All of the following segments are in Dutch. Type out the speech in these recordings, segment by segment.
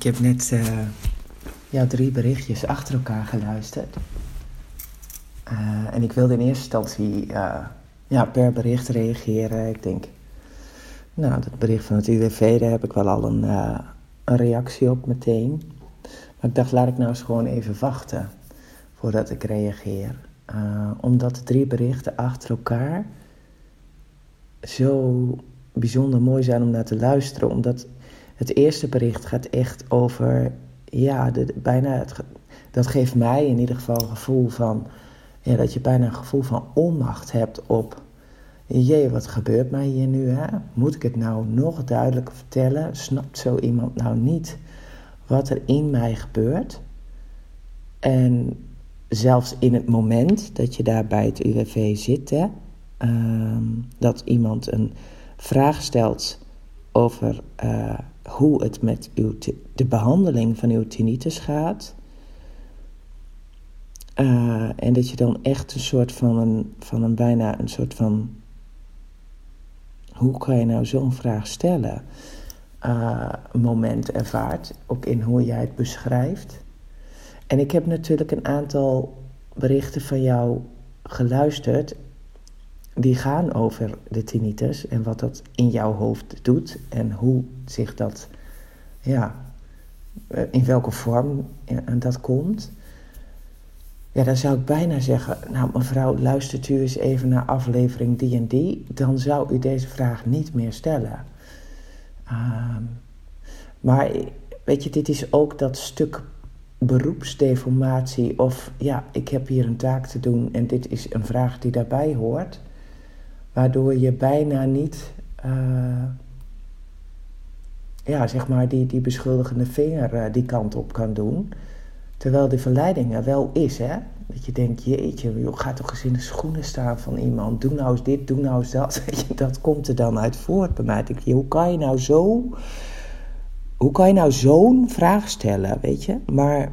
Ik heb net uh, jouw drie berichtjes achter elkaar geluisterd. Uh, en ik wilde in eerste instantie uh, ja, per bericht reageren. Ik denk, nou, dat bericht van het UWV, daar heb ik wel al een, een reactie op meteen. Maar ik dacht, laat ik nou eens gewoon even wachten voordat ik reageer. omdat de drie berichten achter elkaar zo bijzonder mooi zijn om naar te luisteren. Omdat het eerste bericht gaat echt over, ja, de, bijna het, dat geeft mij in ieder geval een gevoel van, ja, dat je bijna een gevoel van onmacht hebt op, jee, wat gebeurt mij hier nu, hè? Moet ik het nou nog duidelijker vertellen? Snapt zo iemand nou niet wat er in mij gebeurt? En zelfs in het moment dat je daar bij het UWV zit, hè, ehm, dat iemand een vraag stelt over uh, hoe het met de behandeling van uw tinnitus gaat. Uh, en dat je dan echt een soort van een, van een bijna een soort van. Hoe kan je nou zo'n vraag stellen? Uh, moment ervaart, ook in hoe jij het beschrijft. En ik heb natuurlijk een aantal berichten van jou geluisterd die gaan over de tinnitus en wat dat in jouw hoofd doet en hoe zich dat, ja, eh, in welke vorm dat komt. Ja, dan zou ik bijna zeggen, nou mevrouw, luistert u eens even naar aflevering die en die, dan zou u deze vraag niet meer stellen. Uh, maar weet je, dit is ook dat stuk beroepsdeformatie of ja, ik heb hier een taak te doen en dit is een vraag die daarbij hoort waardoor je bijna niet, uh, ja, zeg maar, die, die beschuldigende vinger uh, die kant op kan doen. Terwijl de verleiding er wel is, hè. Dat je denkt, jeetje, joh, ga toch eens in de schoenen staan van iemand. Doe nou eens dit, doe nou eens dat. dat komt er dan uit voort bij mij. denk hoe kan je nou zo... Hoe kan je nou zo'n vraag stellen, weet je? Maar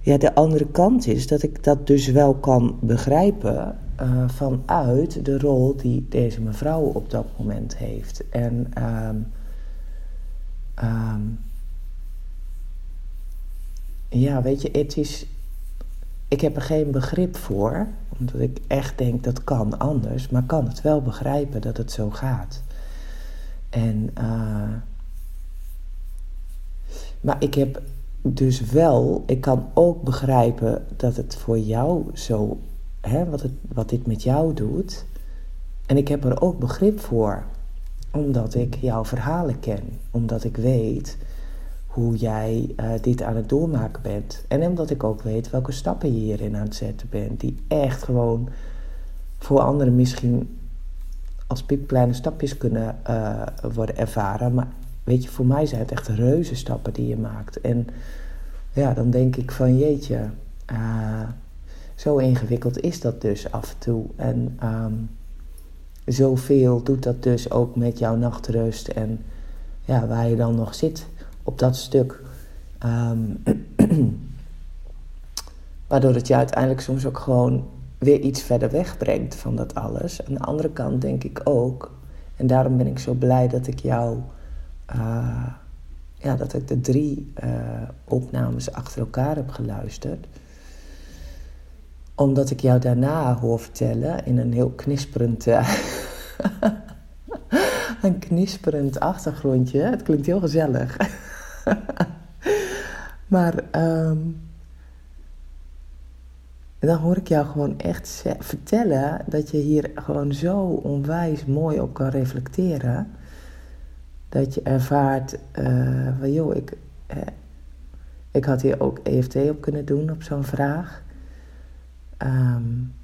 ja, de andere kant is dat ik dat dus wel kan begrijpen uh, vanuit de rol die deze mevrouw op dat moment heeft. En um, ja, weet je, het is. Ik heb er geen begrip voor, omdat ik echt denk dat kan anders, maar kan het wel begrijpen dat het zo gaat. En, uh, maar ik heb dus wel, ik kan ook begrijpen dat het voor jou zo hè, wat, het, wat dit met jou doet. En ik heb er ook begrip voor, omdat ik jouw verhalen ken, omdat ik weet hoe jij uh, dit aan het doormaken bent. En omdat ik ook weet welke stappen je hierin aan het zetten bent, die echt gewoon voor anderen misschien als piepkleine stapjes kunnen uh, worden ervaren. Maar weet je, voor mij zijn het echt reuze stappen die je maakt. En ja, dan denk ik van jeetje, uh, zo ingewikkeld is dat dus af en toe. En um, zoveel doet dat dus ook met jouw nachtrust en ja, waar je dan nog zit op dat stuk. Um, waardoor het je uiteindelijk soms ook gewoon weer iets verder wegbrengt van dat alles. Aan de andere kant denk ik ook, en daarom ben ik zo blij dat ik jou, uh, ja, dat ik de drie uh, opnames achter elkaar heb geluisterd omdat ik jou daarna hoor vertellen in een heel knisperend. Uh, een knisperend achtergrondje. Het klinkt heel gezellig. maar um, dan hoor ik jou gewoon echt vertellen dat je hier gewoon zo onwijs mooi op kan reflecteren. Dat je ervaart uh, van joh, ik, eh, ik had hier ook EFT op kunnen doen op zo'n vraag. Um,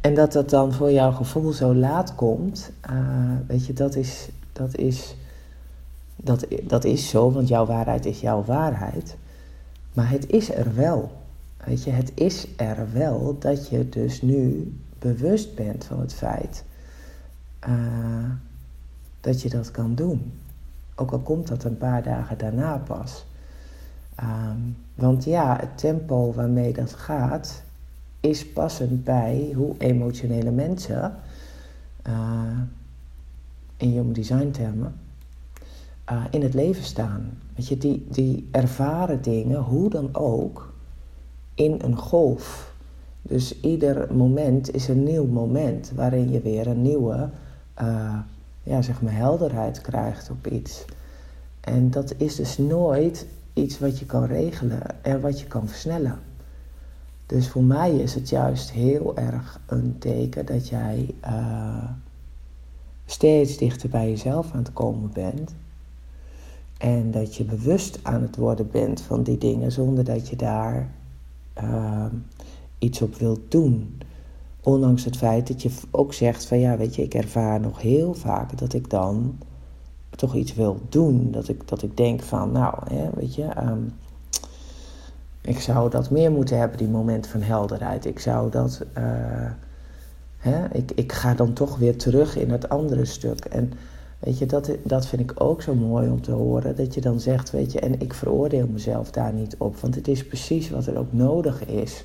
en dat dat dan voor jouw gevoel zo laat komt, uh, weet je, dat is, dat, is, dat, dat is zo, want jouw waarheid is jouw waarheid. Maar het is er wel. Weet je, het is er wel dat je dus nu bewust bent van het feit uh, dat je dat kan doen. Ook al komt dat een paar dagen daarna pas. Um, want ja, het tempo waarmee dat gaat is passend bij hoe emotionele mensen, uh, in human design termen, uh, in het leven staan. Weet je, die, die ervaren dingen, hoe dan ook, in een golf. Dus ieder moment is een nieuw moment waarin je weer een nieuwe uh, ja, zeg maar helderheid krijgt op iets. En dat is dus nooit iets wat je kan regelen en wat je kan versnellen. Dus voor mij is het juist heel erg een teken dat jij uh, steeds dichter bij jezelf aan het komen bent. En dat je bewust aan het worden bent van die dingen zonder dat je daar uh, iets op wilt doen. Ondanks het feit dat je ook zegt van ja, weet je, ik ervaar nog heel vaak dat ik dan toch iets wil doen. Dat ik, dat ik denk van, nou, hè, weet je, um, ik zou dat meer moeten hebben, die moment van helderheid. Ik zou dat, uh, hè, ik, ik ga dan toch weer terug in het andere stuk. En weet je, dat, dat vind ik ook zo mooi om te horen. Dat je dan zegt, weet je, en ik veroordeel mezelf daar niet op. Want het is precies wat er ook nodig is.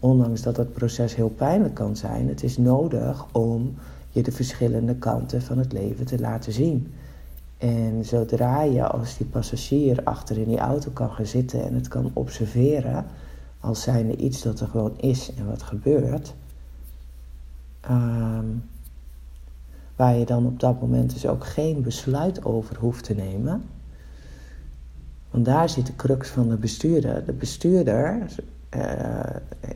Ondanks dat het proces heel pijnlijk kan zijn. Het is nodig om je de verschillende kanten van het leven te laten zien. En zodra je als die passagier achter in die auto kan gaan zitten en het kan observeren, als zijnde iets dat er gewoon is en wat gebeurt, ehm, waar je dan op dat moment dus ook geen besluit over hoeft te nemen. Want daar zit de crux van de bestuurder. De bestuurder uh,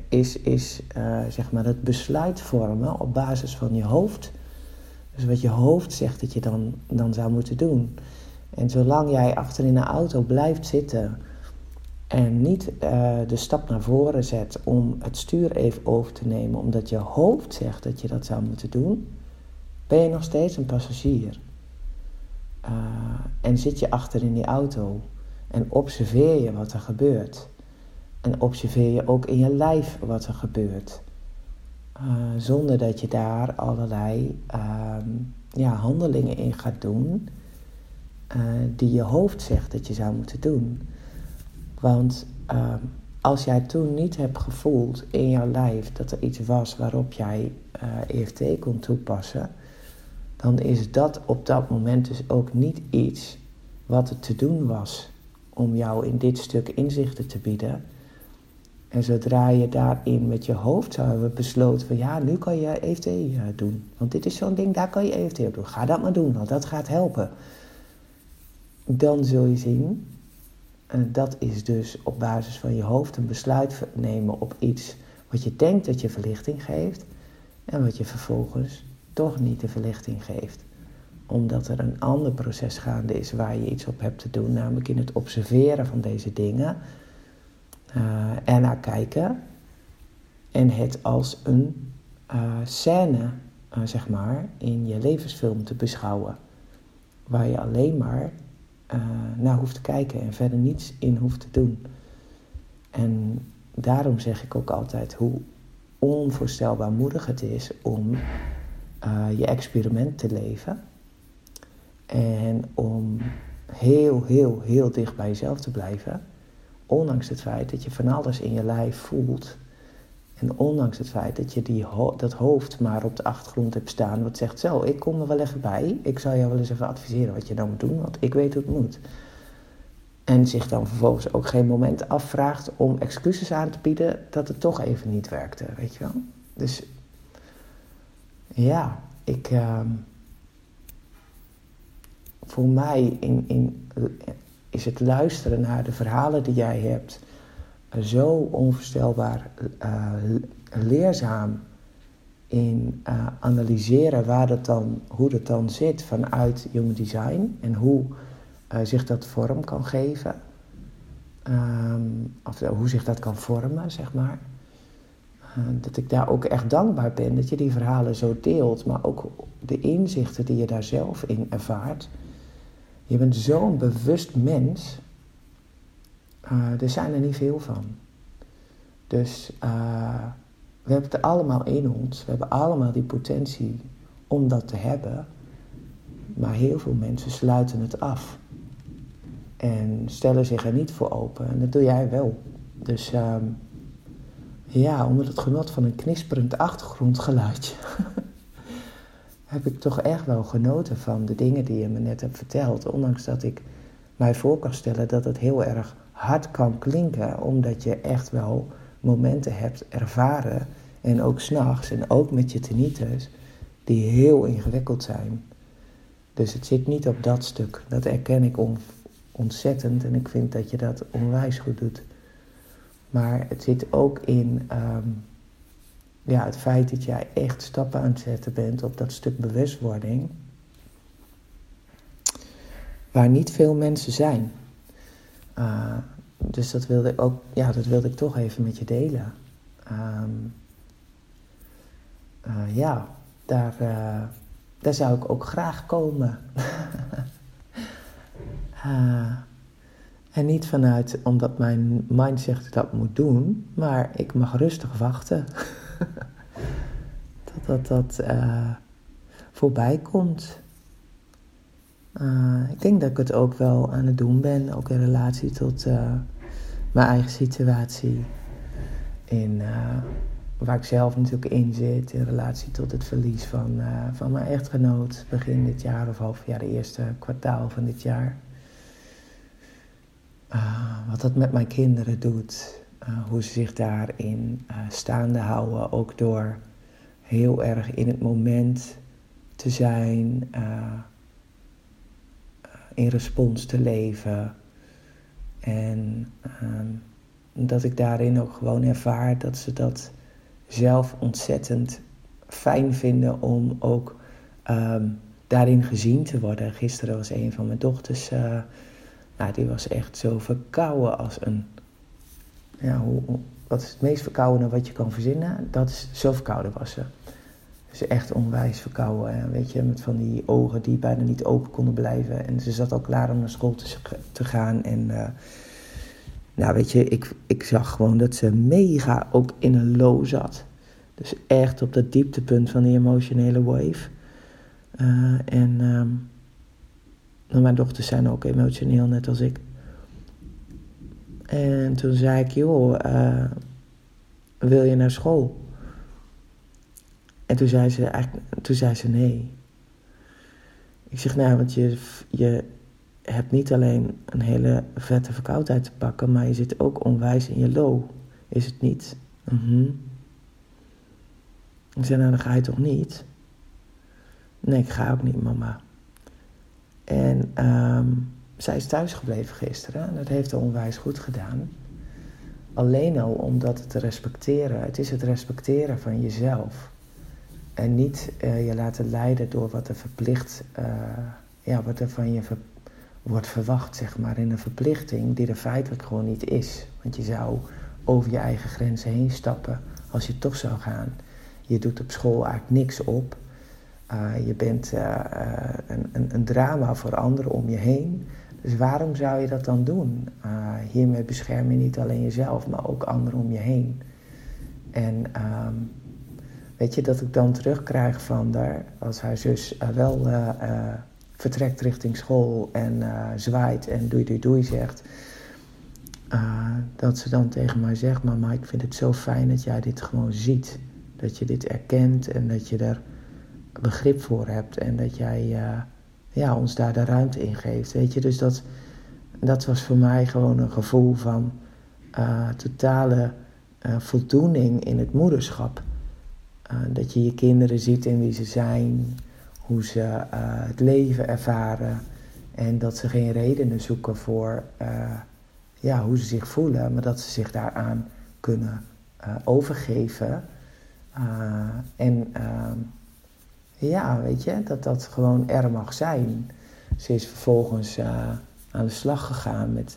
is, is uh, zeg maar het besluit vormen op basis van je hoofd dus wat je hoofd zegt dat je dan, dan zou moeten doen. En zolang jij achter in een auto blijft zitten en niet uh, de stap naar voren zet om het stuur even over te nemen, omdat je hoofd zegt dat je dat zou moeten doen, ben je nog steeds een passagier. Uh, en zit je achter in die auto en observeer je wat er gebeurt. En observeer je ook in je lijf wat er gebeurt. Uh, zonder dat je daar allerlei uh, ja, handelingen in gaat doen uh, die je hoofd zegt dat je zou moeten doen. Want ehm, als jij toen niet hebt gevoeld in jouw lijf dat er iets was waarop jij EFT eh, e kon toepassen, dan is dat op dat moment dus ook niet iets wat er te doen was om jou in dit stuk inzichten te bieden. En zodra je daarin met je hoofd zou hebben besloten van ja, nu kan je EFT uh, doen. Want dit is zo'n ding, daar kan je EFT op doen. Ga dat maar doen, want dat gaat helpen. Dan zul je zien, en dat is dus op basis van je hoofd een besluit nemen op iets wat je denkt dat je verlichting geeft. En wat je vervolgens toch niet de verlichting geeft. Omdat er een ander proces gaande is waar je iets op hebt te doen, namelijk in het observeren van deze dingen uh, ernaar kijken en het als een uh, scène, uh, zeg maar, in je levensfilm te beschouwen. Waar je alleen maar naar hoeft te kijken en verder niets in hoeft te doen. En daarom zeg ik ook altijd hoe onvoorstelbaar moedig het is om je experiment te leven. En om heel, heel, heel dicht bij jezelf te blijven. Ondanks het feit dat je van alles in je lijf voelt. En ondanks het feit dat je die dat hoofd maar op de achtergrond hebt staan, wat zegt: Zo, ik kom er wel even bij. Ik zal jou wel eens even adviseren wat je dan moet doen, want ik weet hoe het moet. En zich dan vervolgens ook geen moment afvraagt om excuses aan te bieden dat het toch even niet werkte, weet je wel. Dus ja, ik. Uh, voor mij in, in is het luisteren naar de verhalen die jij hebt zo onvoorstelbaar uh, leerzaam in uh, analyseren waar dat dan, hoe dat dan zit vanuit human design en hoe zich dat vorm kan geven. Um, of hoe zich dat kan vormen, zeg maar. dat ik daar ook echt dankbaar ben dat je die verhalen zo deelt, maar ook de inzichten die je daar zelf in ervaart. Je bent zo'n bewust mens. Uh, er zijn er niet veel van. Dus uh, we hebben het allemaal in ons. We hebben allemaal die potentie om dat te hebben. Maar heel veel mensen sluiten het af. En stellen zich er niet voor open. En dat doe jij wel. Dus uh, ja, onder het genot van een knisperend achtergrondgeluidje. heb ik toch echt wel genoten van de dingen die je me net hebt verteld. Ondanks dat ik mij voor kan stellen dat het heel erg hard kan klinken, omdat je echt wel momenten hebt ervaren, en ook s'nachts en ook met je tinnitus, die heel ingewikkeld zijn. Dus het zit niet op dat stuk. Dat erken ik ontzettend en ik vind dat je dat onwijs goed doet. Maar het zit ook in ehm, ja, het feit dat jij echt stappen aan het zetten bent op dat stuk bewustwording. Waar niet veel mensen zijn. Uh, dus dat wilde ik ook, ja, dat wilde ik toch even met je delen. Um, uh, ja, daar, uh, daar zou ik ook graag komen. uh, en niet vanuit omdat mijn mind zegt dat moet doen, maar ik mag rustig wachten. dat dat, dat voorbij komt. ik denk dat ik het ook wel aan het doen ben, ook in relatie tot mijn eigen situatie. In waar ik zelf natuurlijk in zit in relatie tot het verlies van, van mijn echtgenoot begin dit jaar of half jaar, de eerste kwartaal van dit jaar. Wat dat met mijn kinderen doet, uh, hoe ze zich daarin staande houden, ook door heel erg in het moment te zijn, in respons te leven. En ehm, dat ik daarin ook gewoon ervaar dat ze dat zelf ontzettend fijn vinden om ook ehm, daarin gezien te worden. Gisteren was een van mijn dochters, nou, die was echt zo verkouden als een. Ja, wat is het meest verkoudene wat je kan verzinnen? Dat is zo verkouden was ze. Dus echt onwijs verkouden. Weet je, met van die ogen die bijna niet open konden blijven. En ze zat al klaar om naar school te, te gaan. En uh, nou, weet je, ik, ik zag gewoon dat ze mega ook in een low zat. Dus echt op dat dieptepunt van die emotionele wave. Uh, en um, mijn dochters zijn ook emotioneel, net als ik. En toen zei ik, joh, uh, wil je naar school? En toen zei ze, eigenlijk, toen zei ze nee. Ik zeg, nou, want je, je, hebt niet alleen een hele vette verkoudheid te pakken, maar je zit ook onwijs in je low. Is het niet? Mhm. ik zei, nou dan ga je toch niet? Nee, ik ga ook niet, mama. En um, zij is thuisgebleven gisteren en dat heeft haar onwijs goed gedaan. Alleen al omdat het te respecteren, het is het respecteren van jezelf. En niet uh, je laten leiden door wat er verplicht, uh, ja, wat er van je wordt verwacht, zeg maar, in een verplichting die er feitelijk gewoon niet is. Want je zou over je eigen grenzen heen stappen als je toch zou gaan. Je doet op school eigenlijk niks op. Uh, je bent een, een, drama voor anderen om je heen. Dus waarom zou je dat dan doen? Uh, hiermee bescherm je niet alleen jezelf, maar ook anderen om je heen. En um, weet je dat ik dan terugkrijg van daar, als haar zus wel vertrekt richting school en zwaait en doei doei doei zegt. Uh, dat ze dan tegen mij zegt, mama ik vind het zo fijn dat jij dit gewoon ziet. Dat je dit erkent en dat je er begrip voor hebt en dat jij ja, ons daar de ruimte in geeft. Weet je, dus dat, dat was voor mij gewoon een gevoel van totale voldoening in het moederschap. dat je je kinderen ziet in wie ze zijn, hoe ze het leven ervaren en dat ze geen redenen zoeken voor ja, hoe ze zich voelen, maar dat ze zich daaraan kunnen overgeven. en ehm, ja, weet je, dat dat gewoon er mag zijn. Ze is vervolgens aan de slag gegaan met,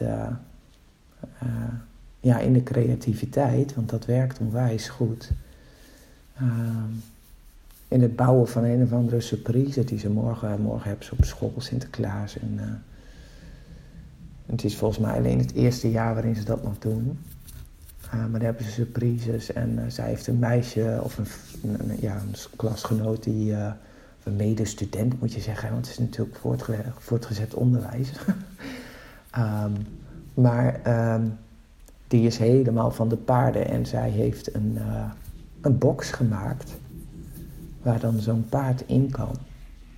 ja, in de creativiteit, want dat werkt onwijs goed. In het bouwen van een of andere surprise die ze morgen, morgen hebben op school Sinterklaas. En, het is volgens mij alleen het eerste jaar waarin ze dat nog doen. Uh, maar dan hebben ze surprises en uh, zij heeft een meisje of een, ja, een klasgenoot die, een medestudent moet je zeggen, want het is natuurlijk voortge voortgezet onderwijs. um, maar um, die is helemaal van de paarden en zij heeft een, een box gemaakt waar dan zo'n paard in kan.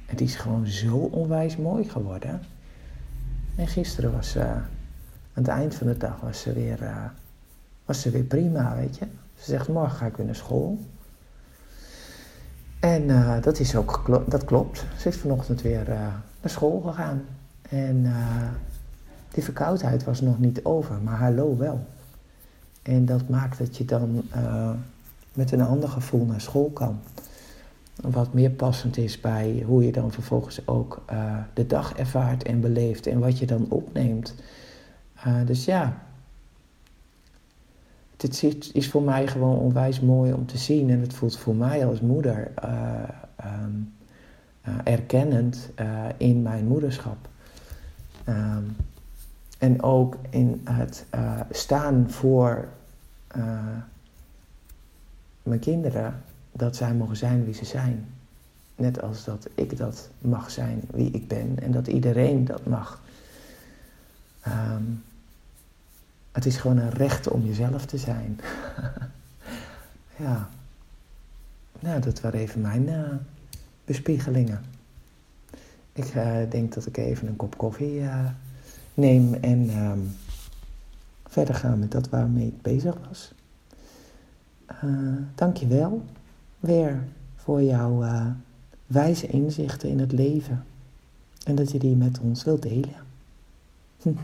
Het is gewoon zo onwijs mooi geworden. En gisteren was aan het eind van de dag was ze weer, uh, was ze weer prima, weet je. Ze zegt, morgen ga ik weer naar school. En uh, dat, is ook, dat klopt. Ze is vanochtend weer uh, naar school gegaan. En die verkoudheid was nog niet over, maar haar low wel. En dat maakt dat je dan met een ander gevoel naar school kan. Wat meer passend is bij hoe je dan vervolgens ook de dag ervaart en beleeft en wat je dan opneemt. Dus ja, dit is voor mij gewoon onwijs mooi om te zien en het voelt voor mij als moeder uh, um, erkennend in mijn moederschap. Um, en ook in het staan voor mijn kinderen dat zij mogen zijn wie ze zijn. Net als dat ik dat mag zijn wie ik ben en dat iedereen dat mag. Um, het is gewoon een recht om jezelf te zijn. ja. Nou, dat waren even mijn uh, bespiegelingen. Ik uh, denk dat ik even een kop koffie uh, neem en um, verder ga met dat waarmee ik bezig was. Dank je wel weer voor jouw wijze inzichten in het leven. En dat je die met ons wilt delen.